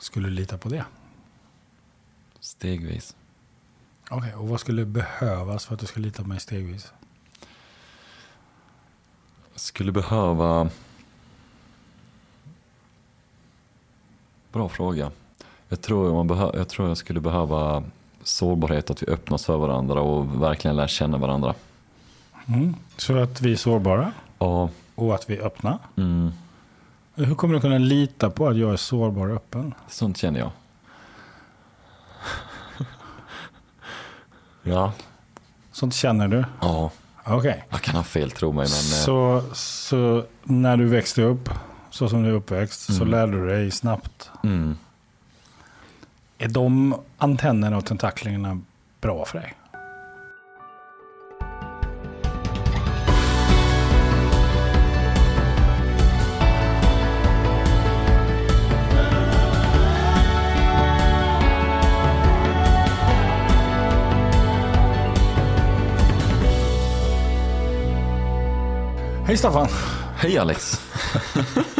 skulle du lita på det? Stegvis. Okej, och vad skulle behövas för att du skulle lita på mig stegvis? Jag skulle behöva... Bra fråga. Jag tror, man behö... jag tror jag skulle behöva sårbarhet, att vi öppnas för varandra och verkligen lär känna varandra. Mm. Så att vi är sårbara Ja, och att vi är öppna. mm, Hur kommer du kunna lita på att jag är sårbar och öppen? sånt känner jag. Ja, Sånt känner du? ja, Okej. jag kan ha fel tro mig men... Så, så när du växte upp, så som du är uppväxt, så Mm. lärde du dig snabbt. Mm. Är de antennerna och tentaklerna bra för dig? Hej Staffan! Hej Alex!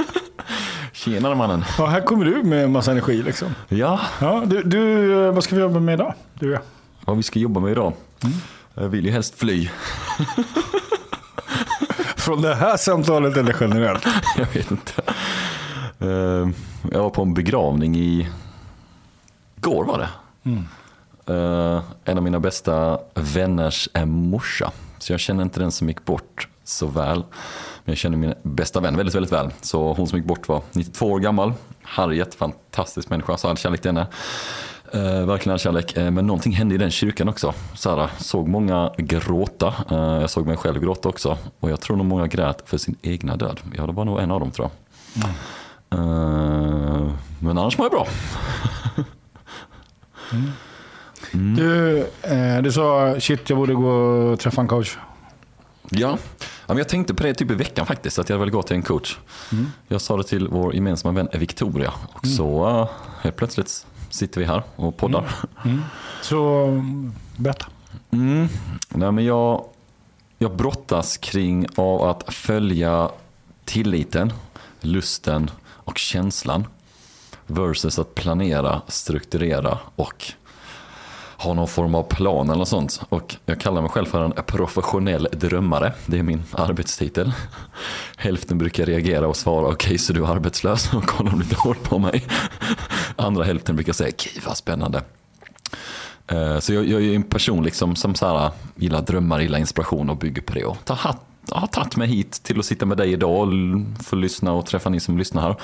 Tjenare mannen. Ja, här kommer du med en massa energi liksom. Ja, Ja, du, du, eh, vad ska vi jobba med idag? Du och jag. vad vi ska jobba med idag. Jag vill ju helst fly. Från det här samtalet eller generellt? Jag vet inte. Eh, Jag var på en begravning i... Går var det. Eh, En av mina bästa vänners är morsa. Så jag känner inte den som gick bort så väl. Men jag känner min bästa vän väldigt, väldigt väl. Så hon som gick bort var 92 år gammal. Harriet, fantastisk människa. Så all kärlek till henne. Eh, verkligen all kärlek. Eh, men någonting hände i den kyrkan också. Så såg många gråta. Eh, jag såg mig själv gråta också. Och jag tror nog många grät för sin egna död. Jag var nog en av dem tror jag. Eh, men annars mår jag bra. Mm. Du, eh, du sa shit jag borde gå och träffa en coach. Ja. men jag tänkte på det typ i veckan faktiskt, att jag vill gå till en coach. Jag sa det till vår gemensamma vän Victoria och så uh, helt plötsligt sitter vi här och poddar. Så mm, berätta. Mm. Nej, men jag, jag brottas kring av att följa tilliten, lusten och känslan versus att planera, strukturera och har någon form av plan eller något sånt. Och jag kallar mig själv för en professionell drömmare. Det är min arbetstitel. Hälften brukar reagera och svara okej så du är arbetslös och kolla lite hårt på mig. Andra hälften brukar säga okej vad spännande. Eh, så jag, jag är en person liksom som så här, gillar drömmar, gillar inspiration och bygger på det. Och tar hatt, har tagit mig hit till att sitta med dig idag och få lyssna och träffa ni som lyssnar här.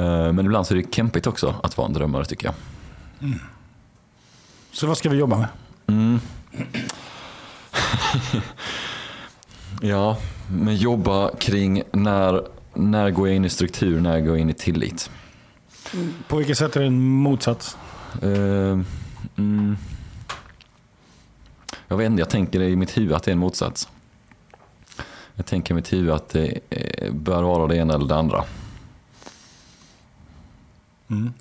Eh, men ibland så är det kämpigt också att vara en drömmare tycker jag. Mm. Så vad ska vi jobba med? Ja, men jobba kring när, när går jag in i struktur, när går jag in i tillit. På vilket sätt är det en motsats? Eh, mm, jag vet inte, jag tänker i mitt huvud att det är en motsats. Jag tänker i mitt huvud att det eh, bör vara det ena eller det andra. Mm.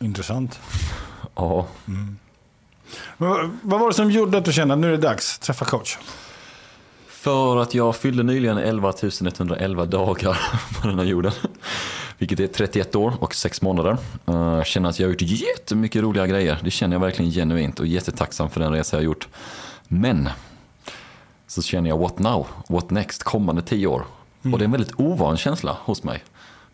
Intressant. Ja, Vad, vad var det som gjorde att du kände att nu är det dags att träffa coach? för att jag fyllde nyligen 11 111 dagar på den här jorden. Vilket är 31 år och 6 månader. Eh, Jag känner att jag har gjort jättemycket roliga grejer. Det känner jag verkligen genuint och jättetacksam för den resa jag har gjort. Men så känner jag what now? What next? Kommande 10 år. Och det är en väldigt ovan känsla hos mig.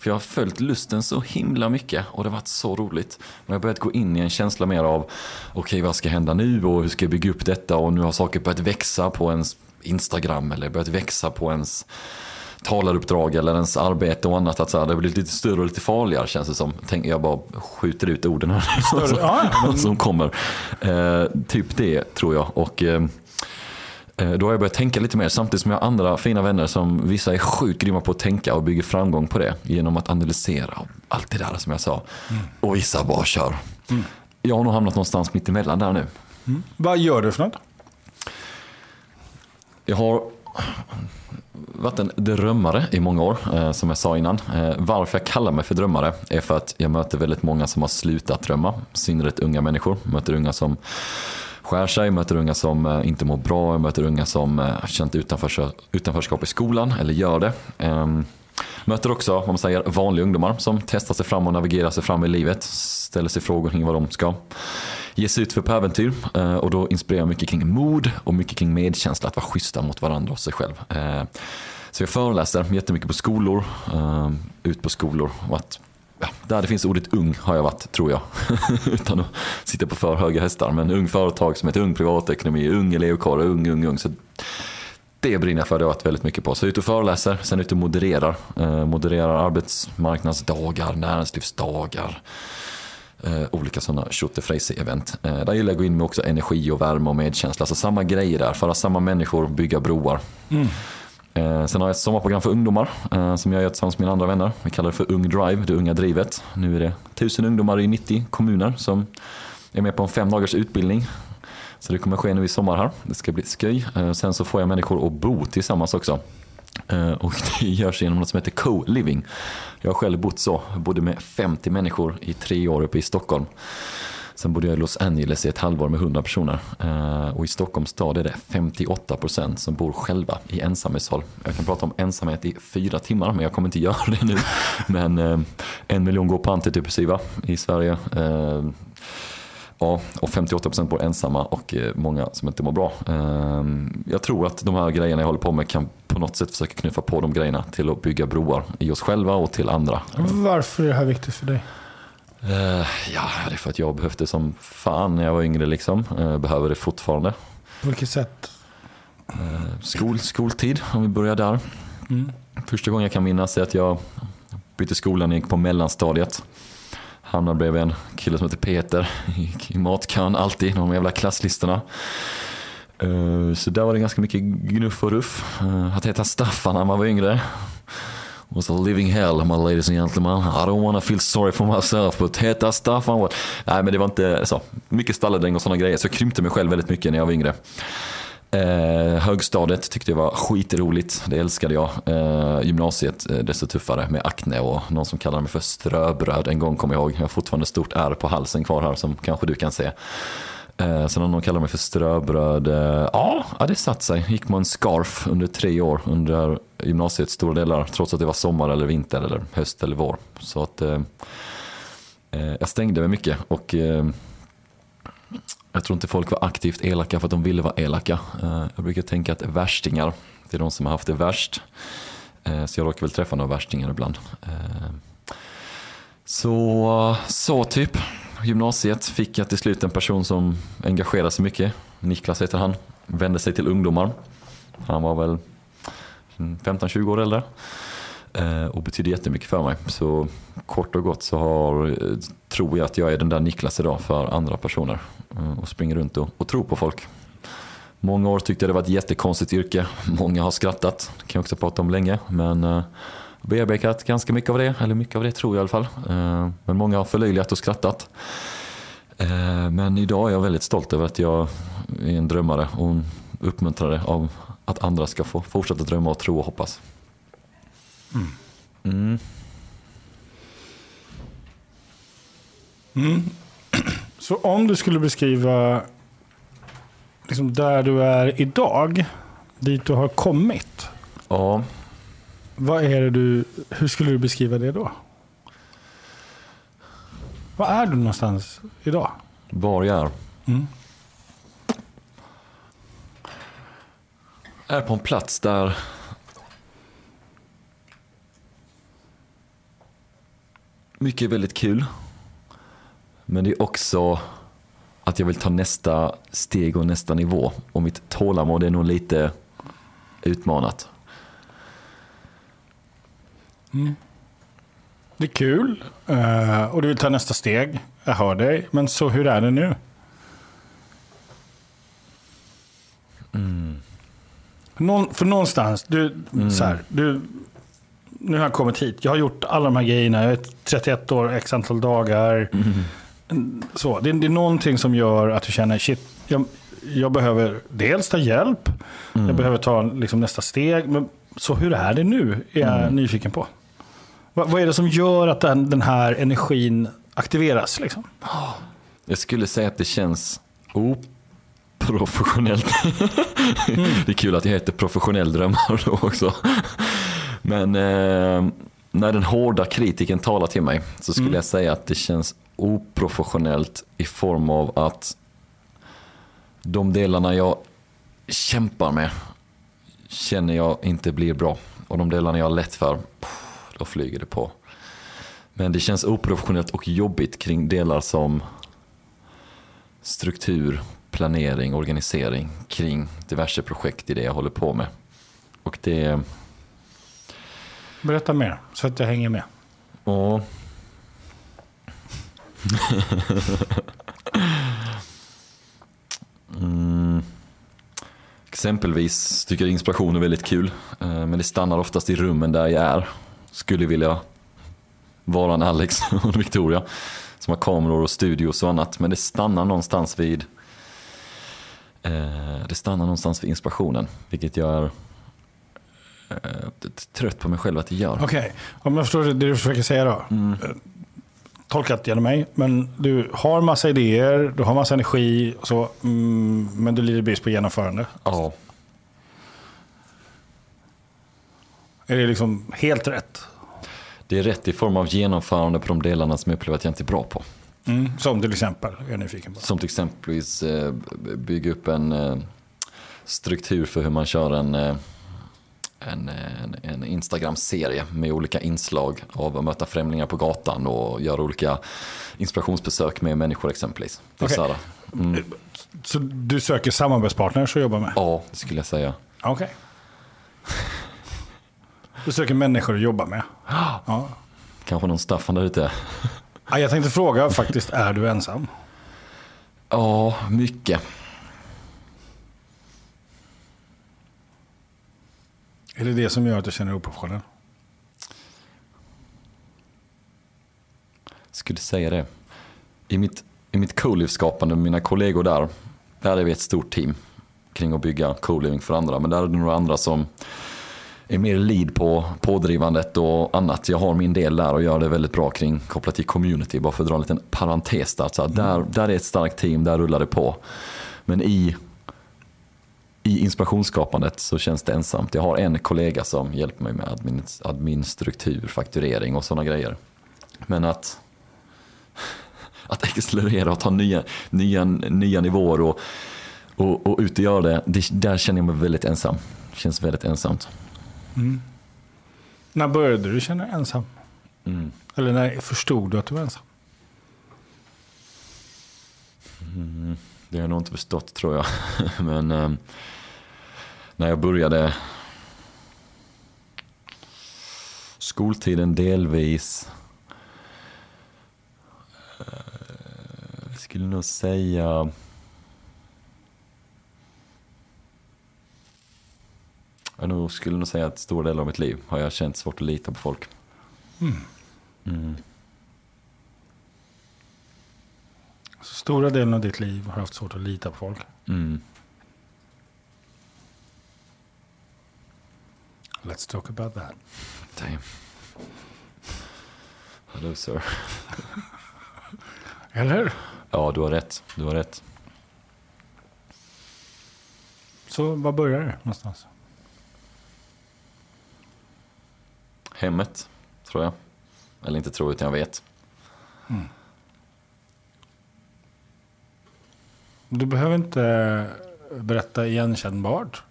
För jag har följt lusten så himla mycket och det har varit så roligt. Men jag har börjat gå in i en känsla mer av okej vad ska hända nu och hur ska jag bygga upp detta och nu har saker börjat växa på ens Instagram eller börjat växa på ens talaruppdrag eller ens arbete och annat. Att så här, det blir lite större och lite farligare känns det som. Tänk, jag bara skjuter ut orden här. Större, ja, ja, som kommer. Eh, typ det tror jag. Och eh, då har jag börjat tänka lite mer samtidigt som jag har andra fina vänner som vissa är sjukt grymma på att tänka och bygger framgång på det genom att analysera och allt det där som jag sa. Och vissa bara kör. Jag har nog hamnat någonstans mitt emellan där nu. Vad gör du för något? Jag har varit en drömmare i många år, eh, som jag sa innan. Eh, varför jag kallar mig för drömmare är för att jag möter väldigt många som har slutat drömma. I synnerhet unga människor. Jag möter unga som skär sig, möter unga som eh, inte mår bra, möter unga som eh, har känt utanför, utanförskap i skolan eller gör det. Ehm, möter också, vad man säger, vanliga ungdomar som testar sig fram och navigerar sig fram i livet. Ställer sig frågor kring vad de ska ge sig ut för på äventyr. Eh, och då inspirerar jag mycket kring mod och mycket kring medkänsla, att vara schyssta mot varandra och sig själv. Så jag föreläser jättemycket på skolor, ehm, ut på skolor och att ja, där det finns ordet ung har jag varit, tror jag. Utan att sitta på för höga hästar. Men ung heter ung privatekonomi, ung elevkår, ung, ung, ung. Så det brinner jag för, det har jag varit väldigt mycket på. Så ut och föreläser, sen ut och modererar. Eh, modererar arbetsmarknadsdagar, näringslivsdagar. Eh, olika sådana tjottefrejse-event. Eh, där gillar jag att gå in med också energi och värme och medkänsla. Alltså samma grejer där, föra samma människor, bygga broar. Mm. Eh, sen har jag ett sommarprogram för ungdomar eh, som jag gör tillsammans med mina andra vänner. Vi kallar det för Ung Drive, det unga drivet. Nu är det tusen ungdomar i 90 kommuner som är med på en fem dagars utbildning. Så det kommer ske nu i sommar här. Det ska bli sköj. Eh, sen så får jag människor att bo tillsammans också. Och det görs genom något som heter co-living. Jag har själv bott så, jag bodde med 50 människor i tre år uppe i Stockholm. Sen bodde jag i Los Angeles i ett halvår med 100 personer. Eh, och i Stockholms stad är det 58% som bor själva i ensamhushåll. Jag kan prata om ensamhet i fyra timmar, men jag kommer inte göra det nu. Men eh, en miljon går på antidepressiva i Sverige. Eh, ja, och 58% bor ensamma och eh, många som inte mår bra. Eh, jag tror att de här grejerna jag håller på med kan på något sätt försöka knuffa på de grejerna till att bygga broar i oss själva och till andra. Varför är det här viktigt för dig? Uh, ja, det är för att jag behövde som fan när jag var yngre. Liksom. Uh, behöver det fortfarande. På vilket sätt? Uh, skol, skoltid, om vi börjar där. Mm. Första gången jag kan minnas är att jag bytte skolan och gick på mellanstadiet. Hamnade bredvid en kille som heter Peter i matkön alltid, de jävla klasslistorna. Så där var det ganska mycket gnuff och ruff. Att heta Staffan när man var yngre was a living hell my ladies and gentlemen. I don't wanna feel sorry for myself but heta Staffan var... Nej men det var inte så. Mycket stalledräng och sådana grejer så jag krympte mig själv väldigt mycket när jag var yngre. Eh, högstadiet tyckte jag var skitroligt, det älskade jag. Eh, gymnasiet eh, desto tuffare med akne och någon som kallade mig för ströbröd en gång kommer jag ihåg. Jag har fortfarande stort ärr på halsen kvar här som kanske du kan se. Eh, sen har någon kallat mig för ströbröd. Eh, ja, det satt sig. Gick man en scarf under tre år under gymnasiets stora delar. Trots att det var sommar eller vinter eller höst eller vår. Så att eh, eh, jag stängde mig mycket och eh, jag tror inte folk var aktivt elaka för att de ville vara elaka. Eh, jag brukar tänka att värstingar, det är de som har haft det värst. Eh, så jag råkar väl träffa några värstingar ibland. Eh, så, så typ gymnasiet fick jag till slut en person som engagerade sig mycket. Niklas heter han. Vände sig till ungdomar. Han var väl 15-20 år äldre. Eh, och betydde jättemycket för mig. Så kort och gott så har, tror jag att jag är den där Niklas idag för andra personer. Eh, och springer runt och, och tror på folk. Många år tyckte jag det var ett jättekonstigt yrke. Många har skrattat. Det kan jag också prata om länge. Men eh, bearbetat ganska mycket av det, eller mycket av det tror jag i alla fall. Eh, men många har förlöjligat och skrattat. Eh, men idag är jag väldigt stolt över att jag är en drömmare och uppmuntrare av att andra ska få fortsätta drömma och tro och hoppas. Mm. Mm. Mm. Så om du skulle beskriva liksom där du är idag, dit du har kommit. Ja. Vad är du, hur skulle du beskriva det då? Var är du någonstans idag? Var jag är? Mm. Är på en plats där mycket är väldigt kul. Men det är också att jag vill ta nästa steg och nästa nivå. Och mitt tålamod är nog lite utmanat. Mm. Det är kul uh, och du vill ta nästa steg. Jag hör dig. Men så hur är det nu? Mm. Någon, för någonstans, du, mm. så här, du, nu har jag kommit hit. Jag har gjort alla de här grejerna. Jag är 31 år, x antal dagar. Mm. Så, det, det, är någonting som gör att du känner, shit, jag, jag behöver dels ta hjälp. Jag mm. behöver ta liksom, nästa steg. Men, så hur är det nu? Är jag mm. nyfiken på. Vad, vad är det som gör att den, den här energin aktiveras? Liksom? Jag skulle säga att det känns oprofessionellt. Mm. det är kul att jag heter professionell drömmare då också. Men eh, när den hårda kritiken talar till mig så skulle Mm. jag säga att det känns oprofessionellt i form av att de delarna jag kämpar med känner jag inte blir bra. Och de delarna jag har lätt för, då flyger det på. Men det känns oprofessionellt och jobbigt kring delar som struktur, planering, organisering kring diverse projekt i det jag håller på med. Och det... Berätta mer, så att jag hänger med. Och... mm. Exempelvis tycker jag inspiration är väldigt kul. eh, Men det stannar oftast i rummen där jag är. Skulle vilja vara en Alex och Victoria. Som har kameror och studios och annat. Men det stannar någonstans vid eh, Det stannar någonstans vid inspirationen. Vilket jag är eh, trött på mig själv att jag gör. Okej, om jag förstår det du försöker säga då. Mm. Eh, Tolkat genom mig, men du har massa idéer, du har massa energi, så, mm, men du lider brist på genomförande. Ja, Är det liksom helt rätt? det är rätt i form av genomförande på de delarna som jag upplever att jag inte är bra på. Mm. Som till exempel, är nyfiken på. Som till exempelvis eh, bygga upp en eh, struktur för hur man kör en, eh, en, en, en Instagram-serie med olika inslag av att möta främlingar på gatan och göra olika inspirationsbesök med människor exempelvis. Det Okej. så mm, Så du söker samarbetspartners att jobba med? ja, det skulle jag säga. Okej. Du söker människor att jobba med? Ja. Kanske någon Staffan där ute. Ja, Jag tänkte fråga faktiskt, är du ensam? Ja, mycket. Är det det som gör att du känner dig oprofessionell? skulle säga det. I mitt, i mitt co-livskapande med mina kollegor där, där är vi ett stort team kring att bygga co-living för andra. Men där är det några andra som är mer lead på pådrivandet och annat. Jag har min del där och gör det väldigt bra kring kopplat till community. Bara för att dra en liten parentes där. Så där, där är ett starkt team, där rullar det på. Men i, i inspirationsskapandet så känns det ensamt. Jag har en kollega som hjälper mig med admin, admin struktur, fakturering och sådana grejer. Men att att accelerera och ta nya, nya, nya nivåer och, och, och ut och göra det, det, där känner jag mig väldigt ensam. Känns väldigt ensamt. När började du känna dig ensam? Mm. Eller när förstod du att du var ensam? Det har jag nog inte förstått tror jag. Men eh, när jag började skoltiden delvis. eh, Jag skulle nog säga Jag nog skulle nog säga att stora delar av mitt liv har jag känt svårt att lita på folk. Mm. Så stora delen av ditt liv har haft svårt att lita på folk. Mm. Let's talk about that. Damn. Hello sir. Eller? Ja, du har rätt. Du har rätt. Så var börjar det någonstans? Hemmet, tror jag. Eller inte tror, utan jag vet. Du behöver inte berätta igenkännbart.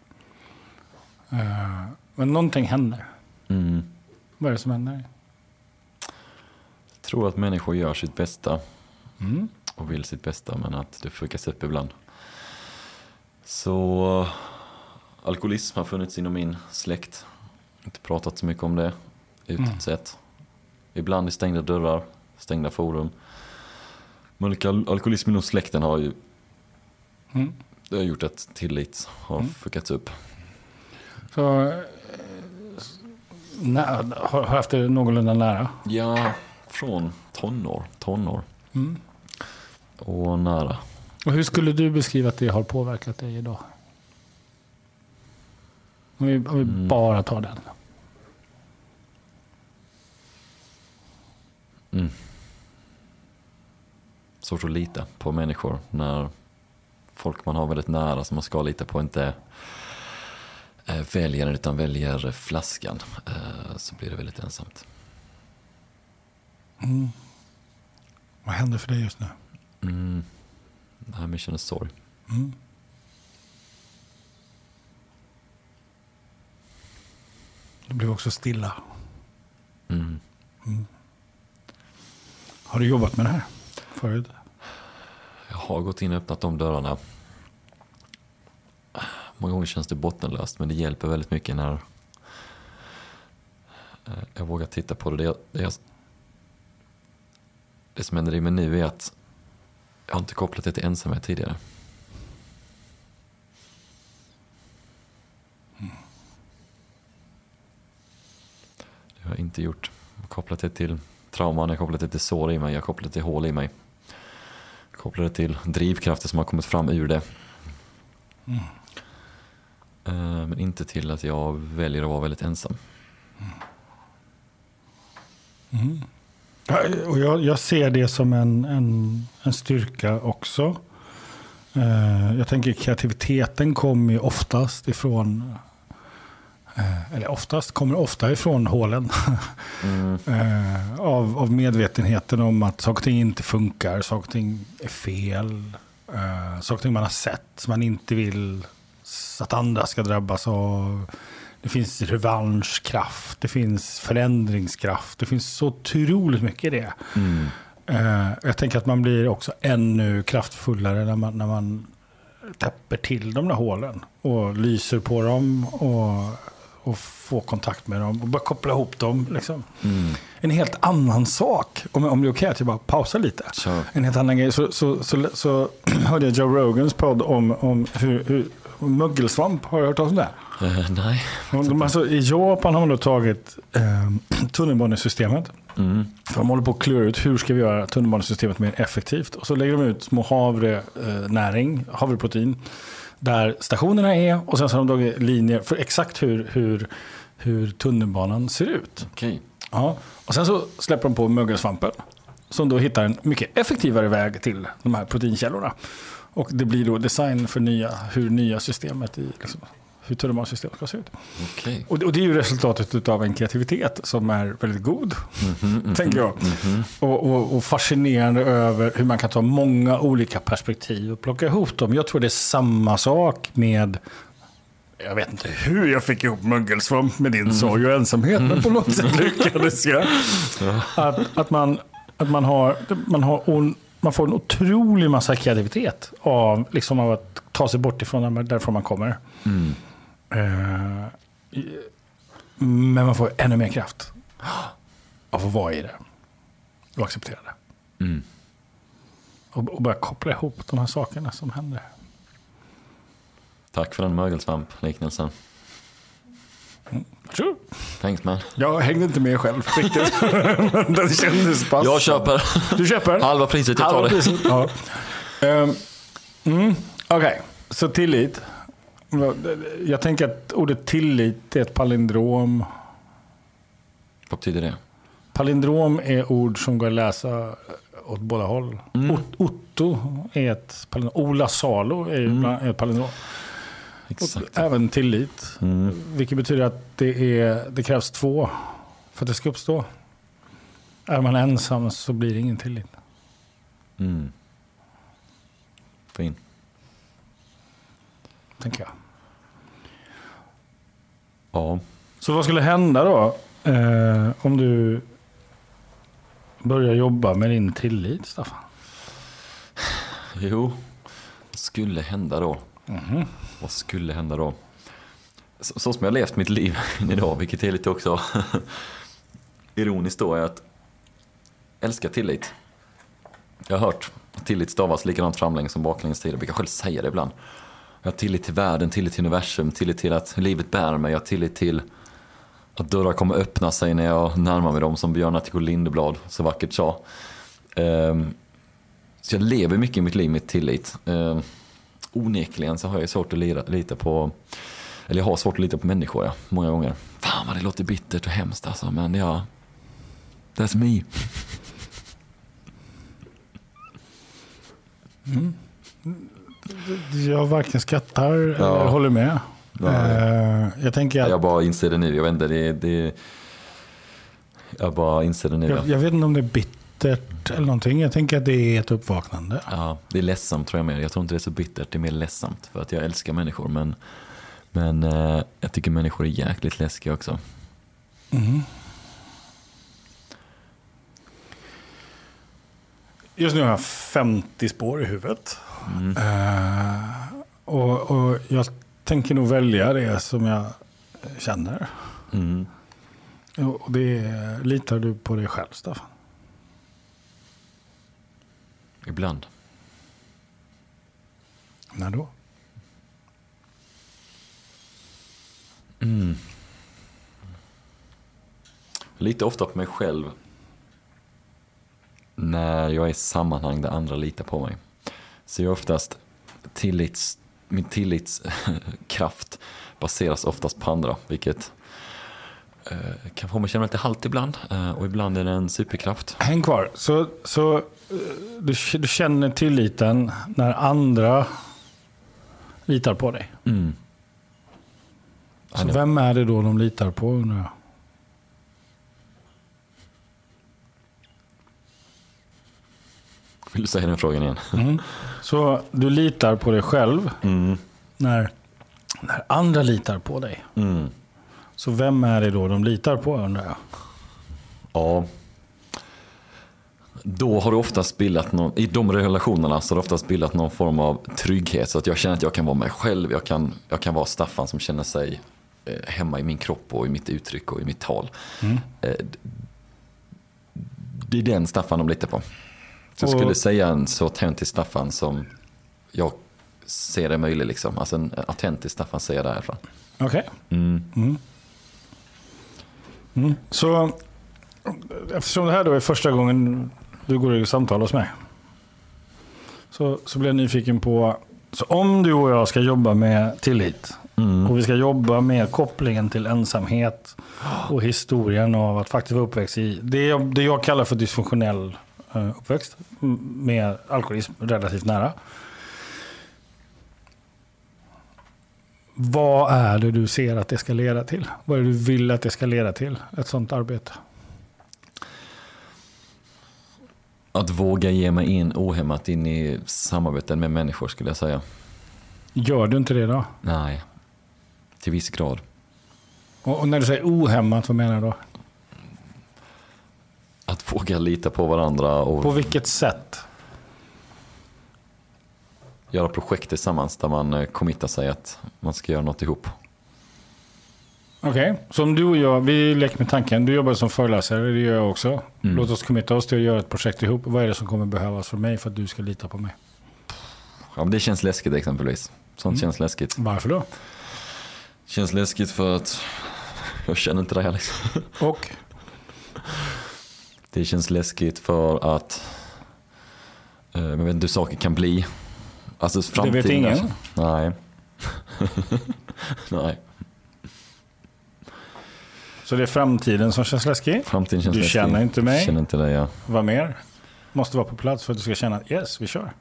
Eh, Men någonting händer. Mm. Vad är det som händer? Jag tror att människor gör sitt bästa Mm. och vill sitt bästa, men att det fuckas upp ibland. Så alkoholism har funnits inom min släkt. Inte pratat så mycket om det utåt Mm. sett. Ibland i stängda dörrar, stängda forum. Men al- alkoholism inom släkten har ju Mm. det har gjort att tillit har Mm. fuckats upp. Så eh, nä, har, har haft det någorlunda nära. Ja, från tonår, tonår Mm. och nära. Och hur skulle du beskriva att det har påverkat dig idag? Om vi, om vi Mm. bara tar den. Mm. Svårt att lita på människor när folk man har väldigt nära som man ska lita på inte eh, väljer utan väljer flaskan. Eh, så blir det väldigt ensamt. Vad händer för dig just nu? Mm. Nej, men jag känner sorg. Mm. Det blev också stilla. Mm. Har du jobbat med det här förut? Jag har gått in och öppnat de dörrarna. Många gånger känns det bottenlöst men det hjälper väldigt mycket när eh, jag vågar titta på det. Det, det, det som händer i mig nu är att jag har inte kopplat det till ensamhet tidigare. Det har jag inte gjort. Kopplat det till trauman, jag kopplar kopplat det till sår i mig, jag kopplar det till hål i mig. Jag kopplar det till drivkrafter som har kommit fram ur det. Mm. Men inte till att jag väljer att vara väldigt ensam. Mm. Eh, och jag, jag ser det som en, en, en styrka också. Eh, jag tänker kreativiteten kommer ju oftast ifrån, eller oftast, kommer ofta ifrån hålen. Mm. Eh, av, av medvetenheten om att saker och ting inte funkar, saker och ting är fel. Eh, saker och ting man har sett som man inte vill att andra ska drabbas av. Det finns revanschkraft, det finns förändringskraft, det finns så otroligt mycket i det. Mm. Eh, jag tänker att man blir också ännu kraftfullare när man, när man täpper till de där hålen och lyser på dem och, och får kontakt med dem och börjar koppla ihop dem. Liksom. Mm. En helt annan sak, om, om det är okej att jag bara pausar lite. Kör. En helt annan grej. Så, så, så, så hörde jag Joe Rogans podd om, om hur, hur mögelsvamp, har du hört talas om det? Eh, nej. De, de, alltså, I Japan har man då tagit eh, tunnelbanesystemet. Mm. För de håller på att klura ut hur ska vi göra tunnelbanesystemet mer effektivt. Och så lägger de ut små havrenäring, havreprotein, där stationerna är. Och sen så har de dragit linjer för exakt hur, hur, hur tunnelbanan ser ut. Okej. Ja. Och sen så släpper de på mögelsvampen. Som då hittar en mycket effektivare väg till de här proteinkällorna. Och det blir då design för nya, hur nya systemet i liksom, hur tunnelbanesystemet ska se ut. Okej. Och det, och det är ju resultatet av en kreativitet som är väldigt god, tänker jag. Och, och, och fascinerande över hur man kan ta många olika perspektiv och plocka ihop dem. Jag tror det är samma sak med jag vet inte hur jag fick ihop mögelsvamp med din sorg och ensamhet, men på något sätt lyckades jag. Att, att, man, att man, har, man, har, on- man får en otrolig massa kreativitet av, liksom av att ta sig bort ifrån där- därifrån man kommer. Mm. Eh, men man får ännu mer kraft av att vara i det. Och acceptera det. Mm. Och, och börja koppla ihop de här sakerna som händer. Tack för den mögelsvamp-liknelsen. Sure. Thanks man. Jag hängde inte med själv riktigt. kändes pass. Jag köper Du köper? halva priset, jag tar Halva det. priset. Ja. Ehm, mm, Okej, så tillit. Jag tänker att ordet tillit är ett palindrom. Vad betyder det? Palindrom är ord som går att läsa åt båda håll. Mm. Ot- Otto är ett palindrom. Ola Salo är, är ett palindrom. Exakt. Även tillit. Mm. Vilket betyder att det, är, det krävs två för att det ska uppstå. Är man ensam så blir det ingen tillit. Mm. Fin. Tänker jag. Ja. Så vad skulle hända då? Eh, om du börjar jobba med din tillit, Staffan? Jo. Vad skulle hända då? Mhm. Vad skulle hända då? Så, så som jag levt mitt liv idag, vilket är lite också ironiskt då, är att älska tillit. Jag har hört att tillit stavas likadant framlänges som baklänges. Jag brukar själv säga det ibland. Jag har tillit till världen, tillit till universum, tillit till att livet bär mig. Jag har tillit till att dörrar kommer öppna sig när jag närmar mig dem, som Björn Attico Lindeblad så vackert sa. Ehm, så jag lever mycket i mitt liv med tillit. Ehm, onekligen så har jag svårt att lita, på, eller jag har svårt att lita på människor ja, många gånger. Fan vad det låter bittert och hemskt alltså, men ja, that's me. Mm. Jag varken skrattar eller Ja. håller med. Eh, jag tänker att... Jag bara inser det nu, jag vet inte, det, det Jag bara inser det nu. Jag, jag vet inte om det är bittert eller någonting. Jag tänker att det är ett uppvaknande. Ja, det är ledsamt tror jag mer. Jag tror inte det är så bittert, det är mer ledsamt. För att jag älskar människor. Men, men eh, jag tycker människor är jäkligt läskiga också. Mm. Just nu har jag 50 spår i huvudet. Mm. Eh, och, och jag tänker nog välja det som jag känner. Mm. Och det är, litar du på dig själv, Staffan? Ibland. När då? Mm. Lite ofta på mig själv. När jag är i sammanhang där andra litar på mig. Så jag är oftast tillits, min tillitskraft baseras oftast på andra. Vilket eh, kan få mig att känna mig lite halt ibland. Eh, och ibland är det en superkraft. Häng kvar. Så, så eh, du, du känner tilliten när andra litar på dig. Mm. Så vem är det då de litar på undrar jag? Vill du säga den frågan igen? Mm. Så du litar på dig själv Mm. när, när andra litar på dig. Mm. Så vem är det då de litar på undrar jag? Ja. Då har det oftast bildat någon, i de relationerna så har det oftast bildat någon form av trygghet. Så att jag känner att jag kan vara mig själv. Jag kan, jag kan vara Staffan som känner sig eh, hemma i min kropp och i mitt uttryck och i mitt tal. Mm. Eh, det är den Staffan de litar på. Så jag Och- skulle säga en så autentisk Staffan som jag ser det möjligt. Liksom. Alltså en autentisk Staffan ser jag därifrån. Okej. Mm. Mm. Mm. Så eftersom det här då är första gången du går i samtal hos mig. Så, så blir jag nyfiken på, så om du och jag ska jobba med tillit. Mm. Och vi ska jobba med kopplingen till ensamhet. Och historien av att faktiskt vara uppväxt i det jag, det jag kallar för dysfunktionell uppväxt. m- Med alkoholism relativt nära. Vad är det du ser att det ska leda till? Vad är det du vill att det ska leda till? Ett sånt arbete. Att våga ge mig in ohämmat in i samarbeten med människor skulle jag säga. Gör du inte det då? Nej, till viss grad. Och när du säger ohämmat, vad menar du då? Att våga lita på varandra och På vilket sätt? göra projekt tillsammans där man eh, committar sig att man ska göra något ihop. Okej, så om du och jag, vi leker med tanken. Du jobbar som föreläsare, det gör jag också. Mm. Låt oss committa oss till att göra ett projekt ihop. Vad är det som kommer behövas för mig för att du ska lita på mig? Ja, men det känns läskigt exempelvis. Sånt Mm. känns läskigt. Varför då? Känns läskigt för att jag känner inte här liksom. Och? Det känns läskigt för att eh, jag vet inte hur saker kan bli. Alltså framtiden. vet ingen. alltså. Nej. Nej, Så det är framtiden som känns läskig? framtiden känns Du läskig. känner inte mig? Känner inte dig ja. Vad mer? Måste vara på plats för att du ska känna att yes, vi kör.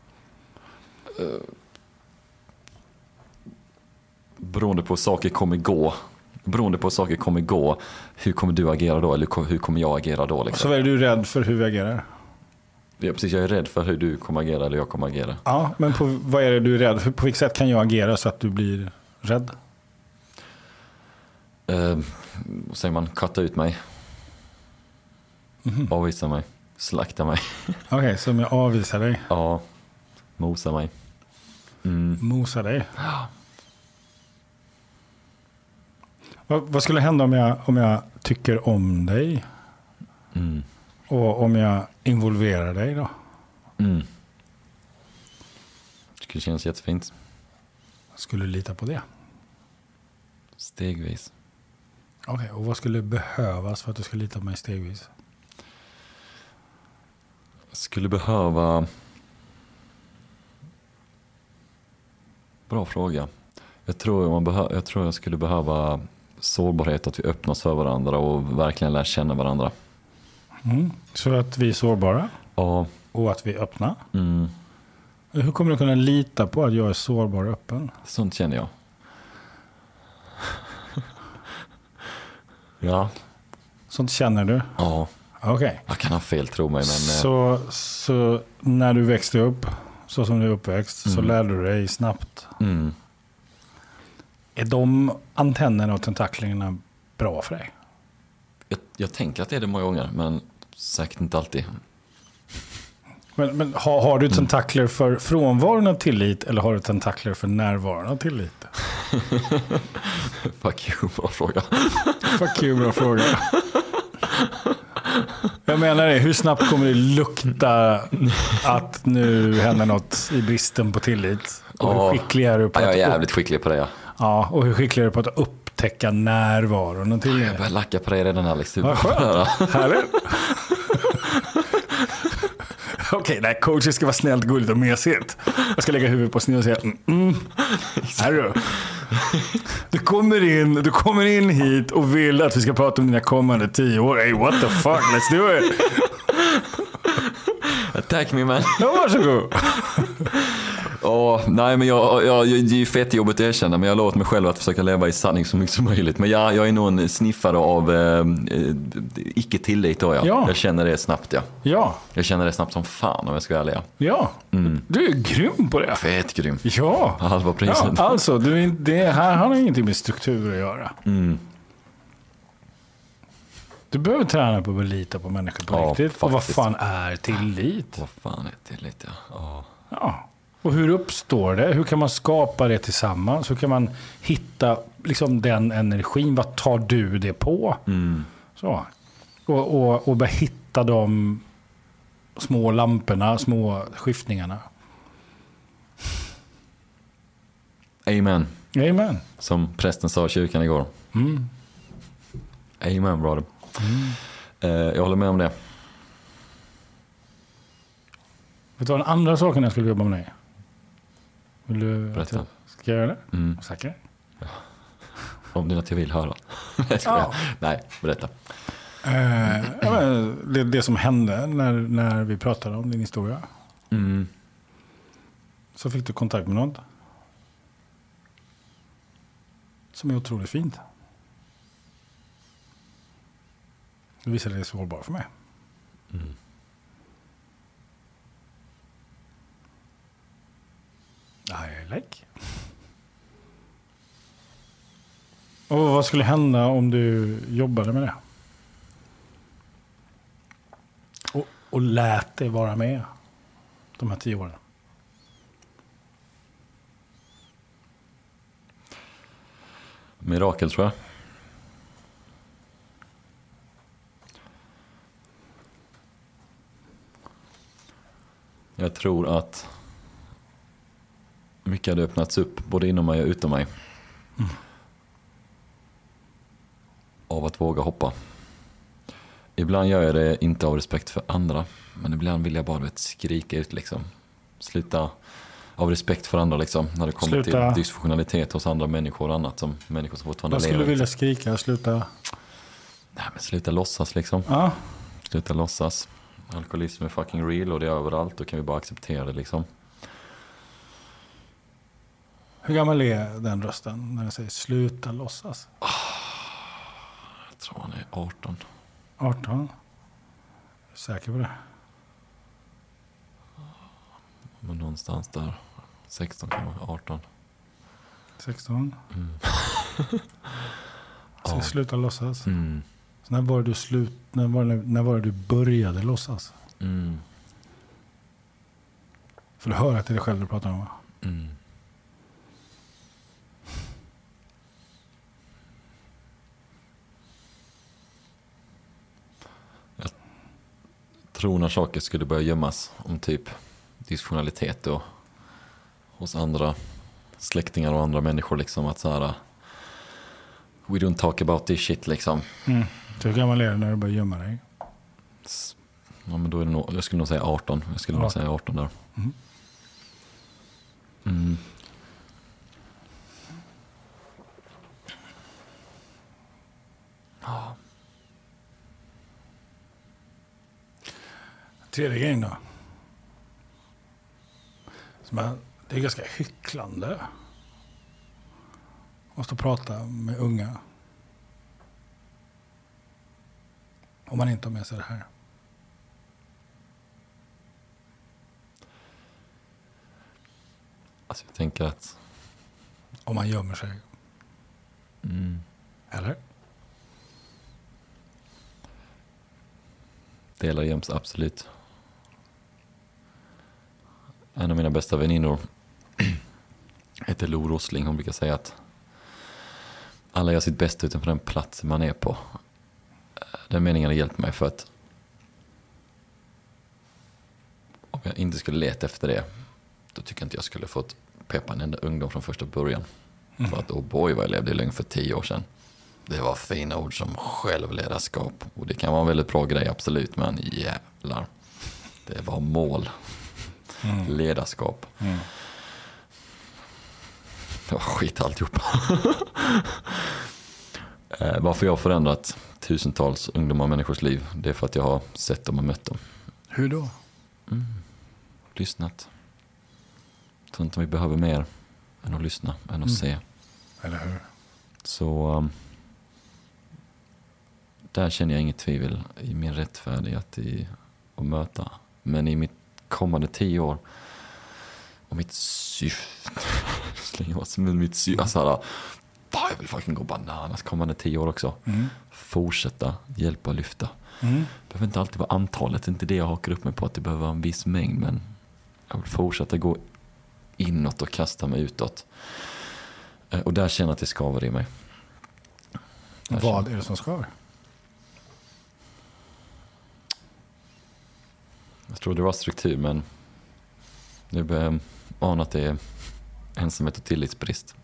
Beroende på hur saker kommer gå. Beroende på hur saker kommer gå. Hur kommer du agera då? Eller hur kommer jag agera då? Så Liksom? vad är du rädd för hur vi agerar? Ja, precis, jag är rädd för hur du kommer agera eller jag kommer agera. Ja, men på, vad är det du är rädd för? På vilket sätt kan jag agera så att du blir rädd? Eh, vad säger man? Katta ut mig. Mhm. Avvisa mig. Slakta mig. Okej, så om jag avvisar dig, Ja. Mosa mig. Mm. mosar dig. Vad, vad skulle hända om jag, om jag tycker om dig Mm. och om jag involverar dig då? Mm. Det känns jättefint. Skulle du lita på det? Stegvis. Okej, och vad skulle behövas för att du ska lita på mig stegvis? Skulle behöva... Bra fråga. Jag tror, man behö... jag tror jag skulle behöva sårbarhet, att vi öppnar oss för varandra och verkligen lär känna varandra. Mm. Så att vi är sårbara Ja, och att vi är öppna. mm, Hur kommer du kunna lita på att jag är sårbar och öppen? sånt känner jag. ja, Sånt känner du? Ja, Okej. jag kan ha fel tro mig men... eh, Så, så när du växte upp, så som du är uppväxt, så Mm. lärde du dig snabbt. Mm. Är de antennerna och tentaklerna bra för dig? Jag, jag tänker att det är det många gånger men säkert inte alltid. Men, men har, har du tentakler för frånvaron av tillit eller har du tentakler för närvaron av tillit? Fuck you, bra fråga. Fuck you, bra fråga. Jag menar det, hur snabbt kommer det lukta att nu händer något i bristen på tillit? Och hur skicklig är du på Ja, jag är att, jävligt skicklig på det ja. Ja, och hur skicklig är du på att upptäcka närvaron tillit? Jag börjar lacka på dig redan Alex. Vad skönt. Härligt. Okej, nej, coachen ska vara snällt, gulligt och mesigt. Jag ska lägga huvudet på sned och säga mm, mm. Här du. Du kommer, in, du kommer in hit och vill att vi ska prata om dina kommande tio år. Hey, what the fuck, let's do it. Tack min man. Ja, varsågod. Åh, nej men jag, jag, jag, det är ju fett jobbigt att erkänna men jag låter mig själv att försöka leva i sanning så mycket som möjligt. Men ja, jag är nog en sniffare av eh, eh, icke-tillit då ja. Ja. Jag känner det snabbt ja. Ja, Jag känner det snabbt som fan om jag ska vara ärlig. ja. ja. Du är grym på det. Fett grym. Ja. Halva priset. ja alltså, du, det här har ingenting med struktur att göra. Mm. Du behöver träna på att lita på människor på Ja, riktigt. Och vad faktiskt. fan är tillit? Vad fan är tillit ja. Ja. Ja. Och hur uppstår det? Hur kan man skapa det tillsammans? Hur kan man hitta liksom, den energin? Vad tar du det på? Mm. Så. Och, och, och börja hitta de små lamporna, små skiftningarna. Amen. Amen. Som prästen sa i kyrkan igår. Mm. Amen brother. Eh, jag håller med om det. Vet du vad den andra saken jag skulle jobba med dig? Vill du Berätta. jag ska göra det? Mm. Säker? Om det är något jag vill höra. Nej, jag. Ja. Nej, berätta. Eh, det, det som hände när, när vi pratade om din historia. Mm. Så fick du kontakt med någon. Som är otroligt fint. Det visade dig sårbar för mig. Mm. I like. Och vad skulle hända om du jobbade med det? Och, och lät det vara med de här tio åren? Mirakel tror jag. Jag tror att mycket hade öppnats upp både inom mig och utom mig. Av att våga hoppa. Ibland gör jag det inte av respekt för andra. Men ibland vill jag bara vet, skrika ut liksom. Sluta av respekt för andra liksom. När det kommer Sluta. till dysfunktionalitet hos andra människor och annat. Som människor som fortfarande Vad skulle lever. du vilja skrika? Sluta? Nej men sluta låtsas liksom. Ja, Sluta låtsas. Alkoholism är fucking real och det är överallt. Då kan vi bara acceptera det liksom. Hur gammal är den rösten när den säger sluta låtsas? Jag tror han är 18. 18? Är säker på det? Men någonstans där. 16 kan vara 18. 16? Mm. Så Ja. sluta låtsas. Mm. Så när var det du slut, när var det, när var det du började låtsas? Mm. För du hör att det är dig själv du pratar om va? Mm. Tror när saker skulle börja gömmas om typ dysfunktionalitet och hos andra släktingar och andra människor liksom att så här We don't talk about this shit liksom. Mm. Så gammal är du när du börjar gömma dig? Ja, men då är det nog, jag skulle nog säga 18. Jag skulle nog 18. säga 18 där. Mm. Mm. Ja. Tredje grejen då. Det är ganska hycklande. Måste prata med unga. Om man inte har med sig det här. Alltså jag tänker att... Om man gömmer sig. Mm, Eller? delar jäms absolut. En av mina bästa väninnor heter Lo Rosling. Hon brukar säga att alla gör sitt bästa utanför den platsen man är på. Den meningen har hjälpt mig för att om jag inte skulle leta efter det då tycker jag inte jag skulle fått peppa en enda ungdom från första början. För att oh boy vad jag levde i lögn för tio år sedan. Det var fina ord som självledarskap. Och det kan vara en väldigt bra grej absolut, men jävlar. Det var mål. Ledarskap. Mm. Det var skit alltihopa. Eh, Varför jag har förändrat tusentals ungdomar och människors liv, det är för att jag har sett dem och mött dem. Hur då? Lyssnat. Jag tror inte vi behöver mer än att lyssna, än att se. Eller hur? Så um, där känner jag inget tvivel i min rättfärdighet i att möta. Men i mitt kommande tio år och mitt syfte, slänger vad som är mitt syfte, alltså här, fan, jag vill fucking gå bananas kommande tio år också. Mm. Fortsätta hjälpa och lyfta. Mm. Det behöver inte alltid vara antalet, det är inte det jag hakar upp mig på att det behöver vara en viss mängd. Men jag vill fortsätta gå inåt och kasta mig utåt. Eh, Och där känner jag att det skaver i mig. Där Vad är det som skaver? Jag tror det var struktur men nu börjar jag ana att det är ensamhet och tillitsbrist.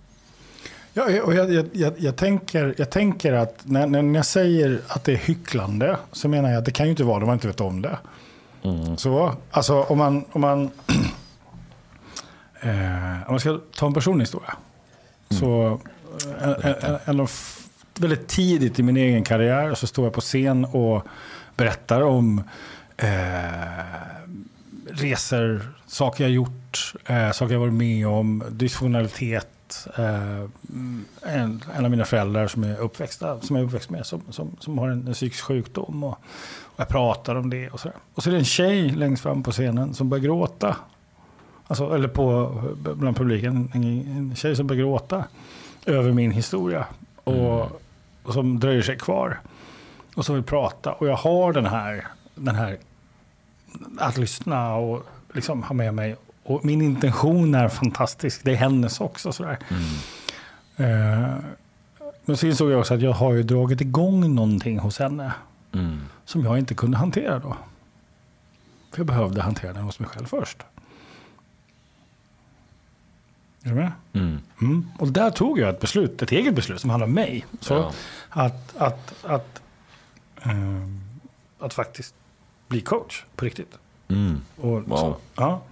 Ja, och jag, jag, jag, jag, tänker, jag tänker att när, när jag säger att det är hycklande så menar jag att det kan ju inte vara det om man inte vet om det. Mm. Så, alltså om man, om man, eh, om man ska ta en personlig historia. Så eh, en, en, en väldigt tidigt i min egen karriär så står jag på scen och berättar om eh, resor, saker jag gjort, eh, saker jag varit med om, dysfunktionalitet. Eh, en, en av mina föräldrar som är uppväxta, som jag är uppväxt med, som, som, som har en, en psykisk sjukdom. Och, och jag pratar om det och sådär. Och så är det en tjej längst fram på scenen som börjar gråta. Alltså, eller på, bland publiken, en, en tjej som börjar gråta över min historia. Och, och som dröjer sig kvar. Och som vill prata. Och jag har den här, den här att lyssna och liksom ha med mig. Och min intention är fantastisk. Det är hennes också. Sådär. Eh, men så insåg jag också att jag har ju dragit igång någonting hos henne Mm. som jag inte kunde hantera då. För jag behövde hantera den hos mig själv först. Är du med? Mm. Mm. Och där tog jag ett beslut, ett eget beslut som handlar om mig. Så Ja. att, att, att, ehm, att faktiskt bli coach på riktigt. Mm. Och, Wow. så, ja,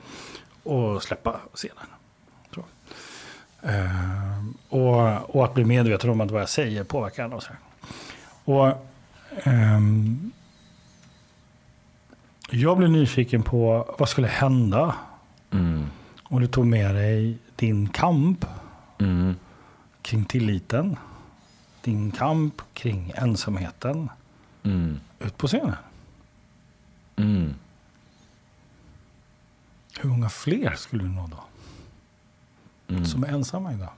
och släppa scenen. Ehm, och, och att bli medveten om att vad jag säger påverkar andra. Och, så och ehm, jag blev nyfiken på vad skulle hända Mm. om du tog med dig din kamp Mm. kring tilliten, din kamp kring ensamheten Mm. ut på scenen. Mm. Hur många fler skulle du nå då? Mm. Som är ensamma idag?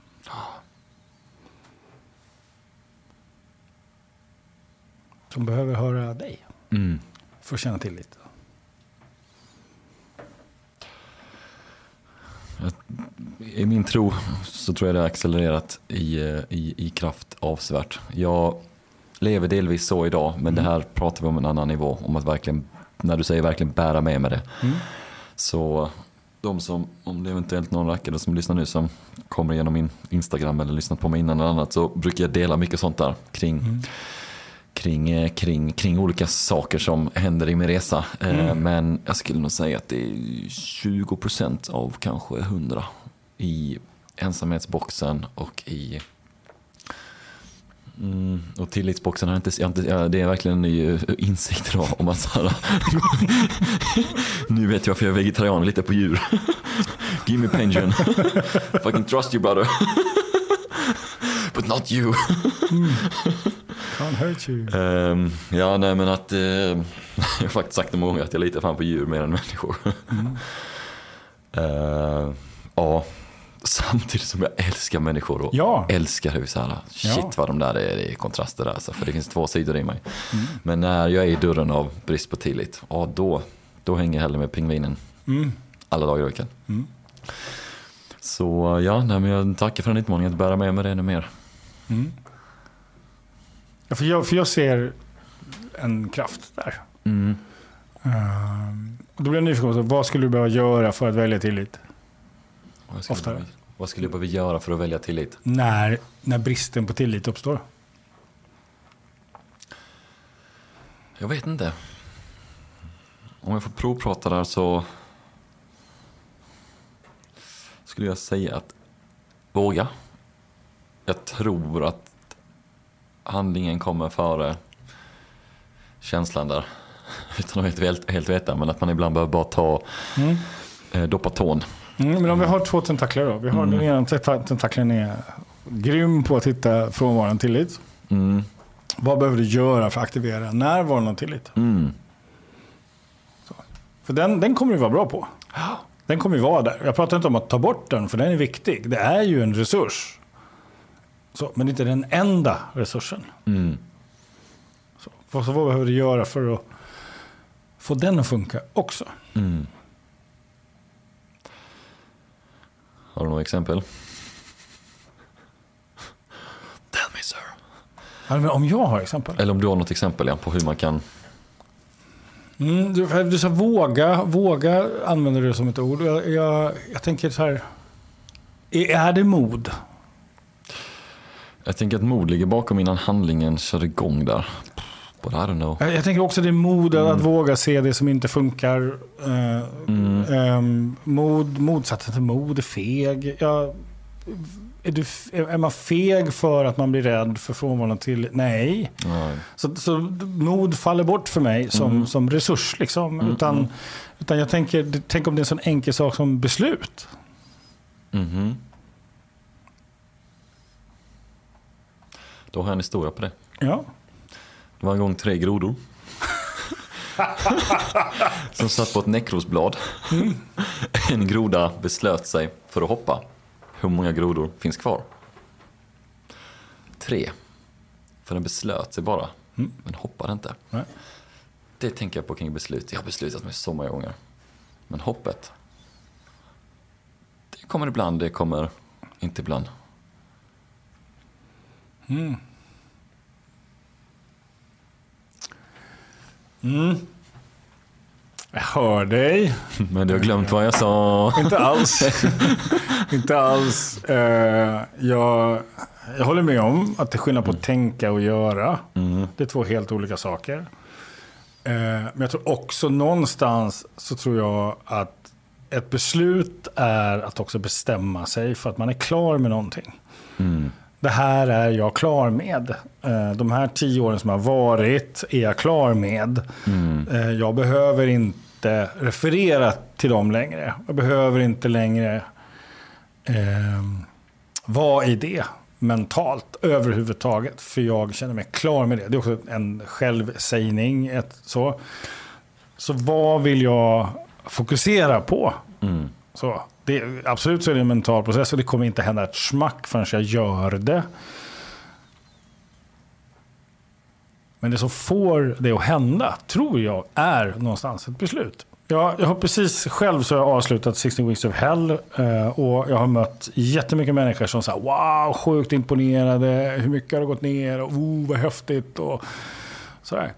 Som behöver höra dig Mm. för att känna tillit. I min tro så tror jag det har accelererat i, eh, i, i kraft avsevärt. Jag lever delvis så idag, men det här pratar vi om en annan nivå. Om att verkligen, när du säger verkligen bära med mig det. Så de som, om det är eventuellt någon rackare som lyssnar nu som kommer igenom min Instagram eller lyssnat på mig innan eller annat så brukar jag dela mycket sånt där kring, kring, eh, kring, kring olika saker som händer i min resa. Eh, Men jag skulle nog säga att det är 20% av kanske 100 i ensamhetsboxen och i Mm, och tillitsboxen har jag inte, jag inte, ja, det är verkligen en ny eh, insikt idag om att så här, nu vet jag varför jag är vegetarian lite på djur. Give me pension. Fucking trust you brother. But not you. Can't hurt you. Ehm, ja, nej men att... eh, jag har faktiskt sagt det många gånger att jag litar fan på djur mer än människor. Mm. Ehm, ja, samtidigt som jag älskar människor och Ja. älskar hus här. Shit Ja. vad de där är, det är kontraster där. Alltså, för det finns två sidor i mig. Men när jag är i dörren av brist på tillit, ja då, då hänger jag hellre med pingvinen Mm. alla dagar i veckan. Mm. Så ja, nej, men jag tackar för den utmaningen att bära med mig det ännu mer. Mm. Ja, för, jag, för jag ser en kraft där. Mm. Och då blir jag nyfiken på vad skulle du behöva göra för att välja tillit? Oftare. Vad skulle jag behöva göra för att välja tillit? När, när bristen på tillit uppstår? Jag vet inte. Om jag får provprata där så skulle jag säga att våga. Jag tror att handlingen kommer före känslan där. Utan att helt, helt veta, men att man ibland behöver bara ta, Mm. eh, doppa tån. Mm, men om vi har två tentakler då. Vi har Mm. den ena tenta- tentakeln är grym på att hitta frånvaron tillit. Mm. Vad behöver du göra för att aktivera närvaron av tillit? Mm. För den, den kommer du vara bra på. Den kommer ju vara där. Jag pratar inte om att ta bort den, för den är viktig. Det är ju en resurs. Så, men det är inte den enda resursen. Mm. Så, vad- så vad behöver du göra för att få den att funka också? Mm. Har du några exempel? Tell me sir. Ja, men om jag har exempel. Eller om du har något exempel ja, på hur man kan... Mm, du, du sa våga. Våga använder du som ett ord. Jag, jag, jag tänker så här. Är, är det mod? Jag tänker att mod ligger bakom innan handlingen kör igång där. But I don't know. Jag, jag tänker också det är mod att våga se det som inte funkar. Eh, Mm. ehm, mod, motsatsen till mod är feg. Ja, är, du, är man feg för att man blir rädd för frånvaron till? Nej. Nej. Så, så mod faller bort för mig som, Mm. som resurs. Liksom. Mm, Utan, mm. utan jag tänker, tänk om det är en sån enkel sak som beslut. Mhm. Då har jag en historia på det. Ja. Det var en gång tre grodor. som satt på ett näckrosblad. En groda beslöt sig för att hoppa. Hur många grodor finns kvar? Tre. För den beslöt sig bara, Mm. men hoppade inte. Nej. Det tänker jag på kring beslut. Jag har beslutat mig så många gånger. Men hoppet. Det kommer ibland, det kommer inte ibland. Mm. Mm. Jag hör dig. Men du har glömt vad jag sa. Inte alls. inte alls. Eh, jag, jag håller med om att det är skillnad på att tänka och göra. Mm. Det är två helt olika saker. Eh, men jag tror också någonstans så tror jag att ett beslut är att också bestämma sig för att man är klar med någonting. Mm. Det här är jag klar med. Eh, De här tio åren som har varit är jag klar med. Mm. Eh, Jag behöver inte referera till dem längre. Jag behöver inte längre eh, vara i det mentalt överhuvudtaget. För jag känner mig klar med det. Det är också en självsägning. Ett, så. så vad vill jag fokusera på? Mm. Så, det, absolut så är det en mental process och det kommer inte hända ett smack förrän jag gör det. Men det som får det att hända, tror jag, är någonstans ett beslut. Jag, jag har precis själv så har jag avslutat 16 Weeks of Hell eh, och jag har mött jättemycket människor som säger wow, sjukt imponerade, hur mycket har det gått ner, och oh, vad häftigt och sådär.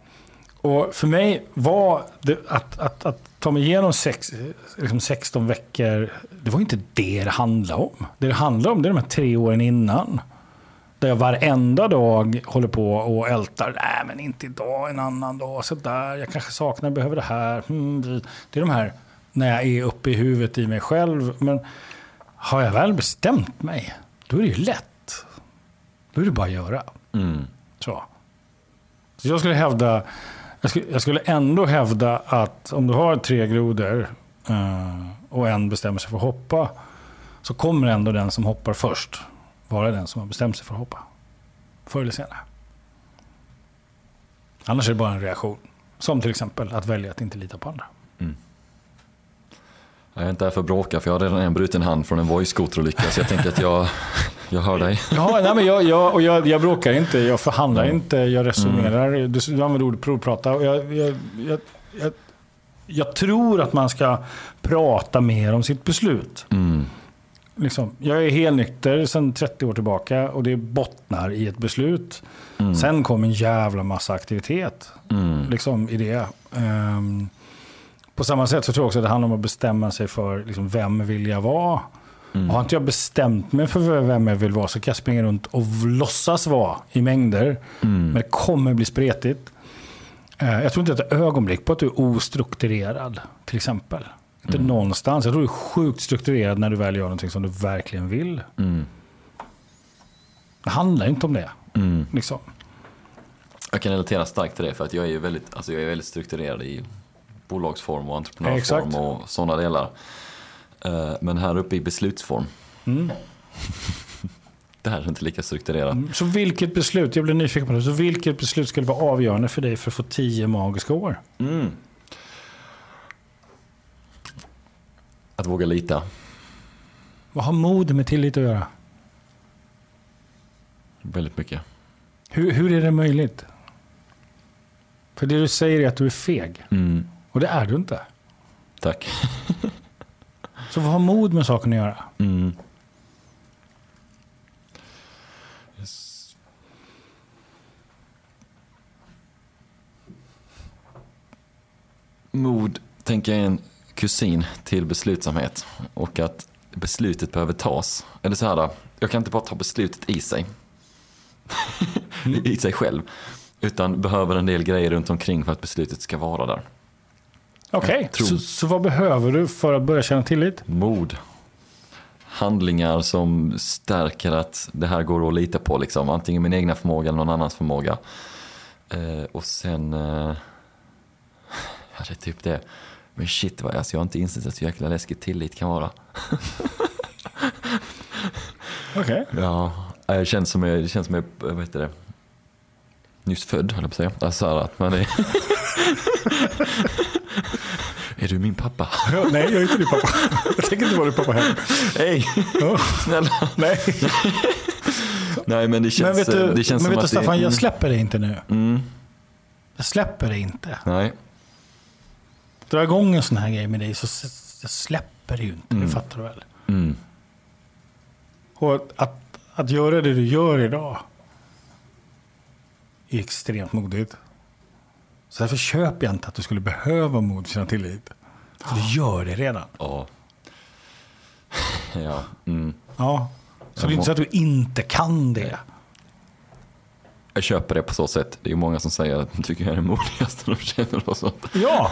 Och för mig var det att, att, att ta mig igenom sex, liksom 16 veckor, det var inte det det handlade om. Det det handlade om det är de här tre åren innan. Där jag varenda dag håller på och ältar. Nej, men inte idag, en annan dag. Så där, jag kanske saknar, behöver det här. Hmm, det är de här när jag är uppe i huvudet i mig själv. Men har jag väl bestämt mig, då är det ju lätt. Då är det bara att göra. Mm. Så. Så jag skulle hävda, jag skulle, jag skulle ändå hävda att om du har tre grodor eh, och en bestämmer sig för att hoppa, så kommer ändå den som hoppar först vara den som har bestämt sig för att hoppa. Förr eller senare. Annars är det bara en reaktion. Som till exempel att välja att inte lita på andra. Jag är inte här för att bråka för jag har redan en bruten hand från en Voi-skoterolycka så jag tänker att jag, jag hör dig. Ja, nej, men jag, jag, och jag, jag bråkar inte, jag förhandlar inte, jag resonerar. Du, du använder ordet provprata. Och jag, jag, jag, jag, tror att man ska prata mer om sitt beslut. Mm. Liksom, jag är helnykter sedan 30 år tillbaka och det bottnar i ett beslut. Mm. Sen kom en jävla massa aktivitet Mm. liksom, i det. Ehm, på samma sätt så tror jag också att det handlar om att bestämma sig för liksom, vem vill jag vara. Mm. Har inte jag bestämt mig för vem jag vill vara så kan jag springa runt och låtsas vara i mängder. Mm. Men det kommer bli spretigt. Eh, Jag tror inte ett ögonblick på att du är ostrukturerad, till exempel. Inte Mm. någonstans. Jag tror du är sjukt strukturerad när du väl gör någonting som du verkligen vill. Mm. Det handlar inte om det. Mm. Liksom. Jag kan relatera starkt till det för att jag är väldigt, alltså jag är väldigt strukturerad i bolagsform och entreprenörsform Exakt. och sådana delar. Eh, Men här uppe i beslutsform, Mm. det här är inte lika strukturerat. Så vilket beslut, jag blir nyfiken på det, så vilket beslut skulle vara avgörande för dig för att få tio magiska år? Mm. Att våga lita. Vad har mod med tillit att göra? Väldigt mycket. Hur, hur är det möjligt? För det du säger är att du är feg. Mm. Och det är du inte. Tack. Så vad har mod med saken att göra? Mm. Yes. Mod, tänker jag, är en kusin till beslutsamhet. Och att beslutet behöver tas. Eller så här, då, jag kan inte bara ta beslutet i sig. I sig själv. Utan behöver en del grejer runt omkring för att beslutet ska vara där. Okej, tror- så, så vad behöver du för att börja känna tillit? Mod. Handlingar som stärker att det här går att lita på. Liksom. Antingen min egna förmåga eller någon annans förmåga. Eh, och sen... Eh, ja, det är typ det. Men shit, vad, alltså, jag har inte insett att så jäkla läskigt tillit kan vara. Okej. Ja, det känns som jag, det känns som jag, vad heter det? Nyss född, höll jag på att säga. Alltså, att man är... är du min pappa? Nej, jag är inte din pappa. Jag tänker inte vara din pappa heller. Hej, Ja, snälla. nej. Nej, men det känns, Men vet du, det känns men vet du att Staffan, det, jag släpper dig inte nu. Mm, Jag släpper dig inte. nej. Dra igång en sån här grej med dig så jag släpper dig ju inte. Det fattar du väl? Mm, Och att, att, att göra det du gör idag är extremt modigt. Så därför köper jag inte att du skulle behöva mod för att tillit. För du gör det redan. ja. ja. Mm. Ja. Så det är inte så att du inte kan det. Jag köper det på så sätt. Det är ju många som säger att de tycker jag är den modigaste de känner och sånt. Ja,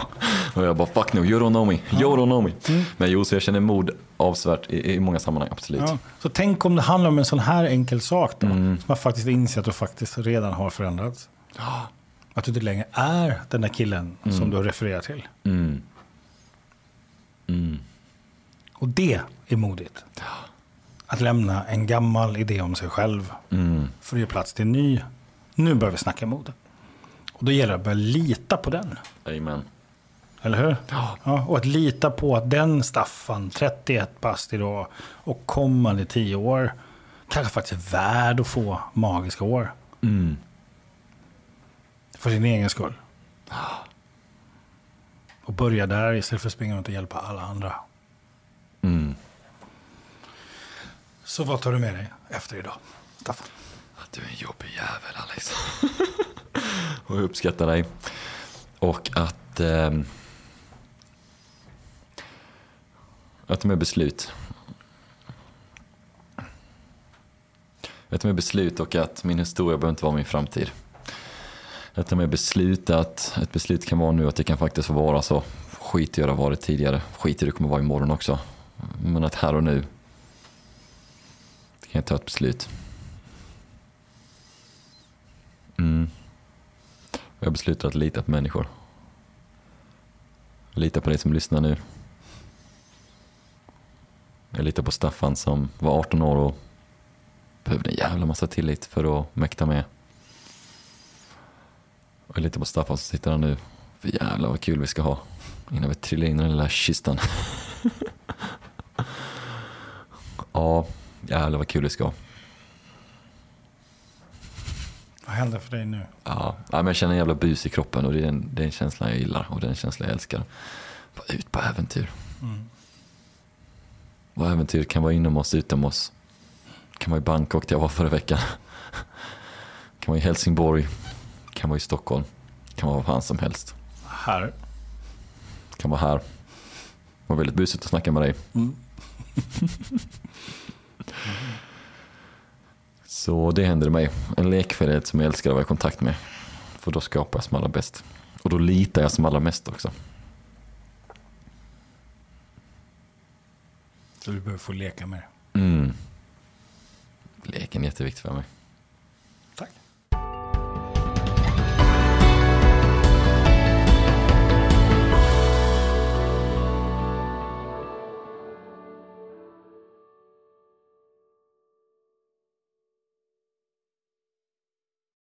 Och jag bara fuck no, you don't know me, you don't know me. Men jo, så jag känner mod avsevärt i, i många sammanhang, absolut. ja. Så tänk om det handlar om en sån här enkel sak då. Som man faktiskt inser att du faktiskt redan har förändrats. Att du inte längre är den där killen som du refererar till. Mm. Mm. Och det är modigt. Att lämna en gammal idé om sig själv Mm. för att ge plats till en ny. Nu börjar vi snacka mode. Och då gäller det att börja lita på den. Amen. Eller hur? Ja, och att lita på att den Staffan, 31 bast idag och kommande 10 år, kanske faktiskt är värd att få magiska år. Mm. För sin egen skull. Och börja där istället för att springa runt och hjälpa alla andra. Mm. Så vad tar du med dig efter idag, Staffan? Att du är en jobbig jävel Alex. och jag uppskattar dig. Och att... ehm, att de är beslut. Att de är beslut och att min historia behöver inte vara min framtid. Detta med är beslut att ett beslut kan vara nu att det kan faktiskt vara så. Skit i hur det har varit tidigare. Skit i hur det kommer vara imorgon också. Men att här och nu kan jag ta ett beslut. Mm. Jag beslutar att lita på människor. Lita på dig som lyssnar nu. Jag litar på Staffan som var 18 år och behövde en jävla massa tillit för att mäkta med. Och jag litar på Staffan som sitter här nu. För jävlar vad kul vi ska ha. Innan vi trillar in i den lilla kistan. ja, jävlar vad kul vi ska ha. Vad händer för dig nu? Ja, men jag känner en jävla bus i kroppen och det är en, det är en känsla jag gillar och det är en känsla jag älskar. Bara ut på äventyr. Mm. Och äventyr kan vara inom oss, utom oss. Kan vara i Bangkok där jag var förra veckan. Kan vara i Helsingborg. Kan vara i Stockholm. Kan vara var fan som helst. Här. Kan vara här. Det var väldigt busigt att snacka med dig. Mm. Så det händer mig. En lekfullhet som jag älskar att vara i kontakt med. För då skapar jag som allra bäst. Och då litar jag som allra mest också. Så du behöver få leka med det. Mm. Leken är jätteviktig för mig.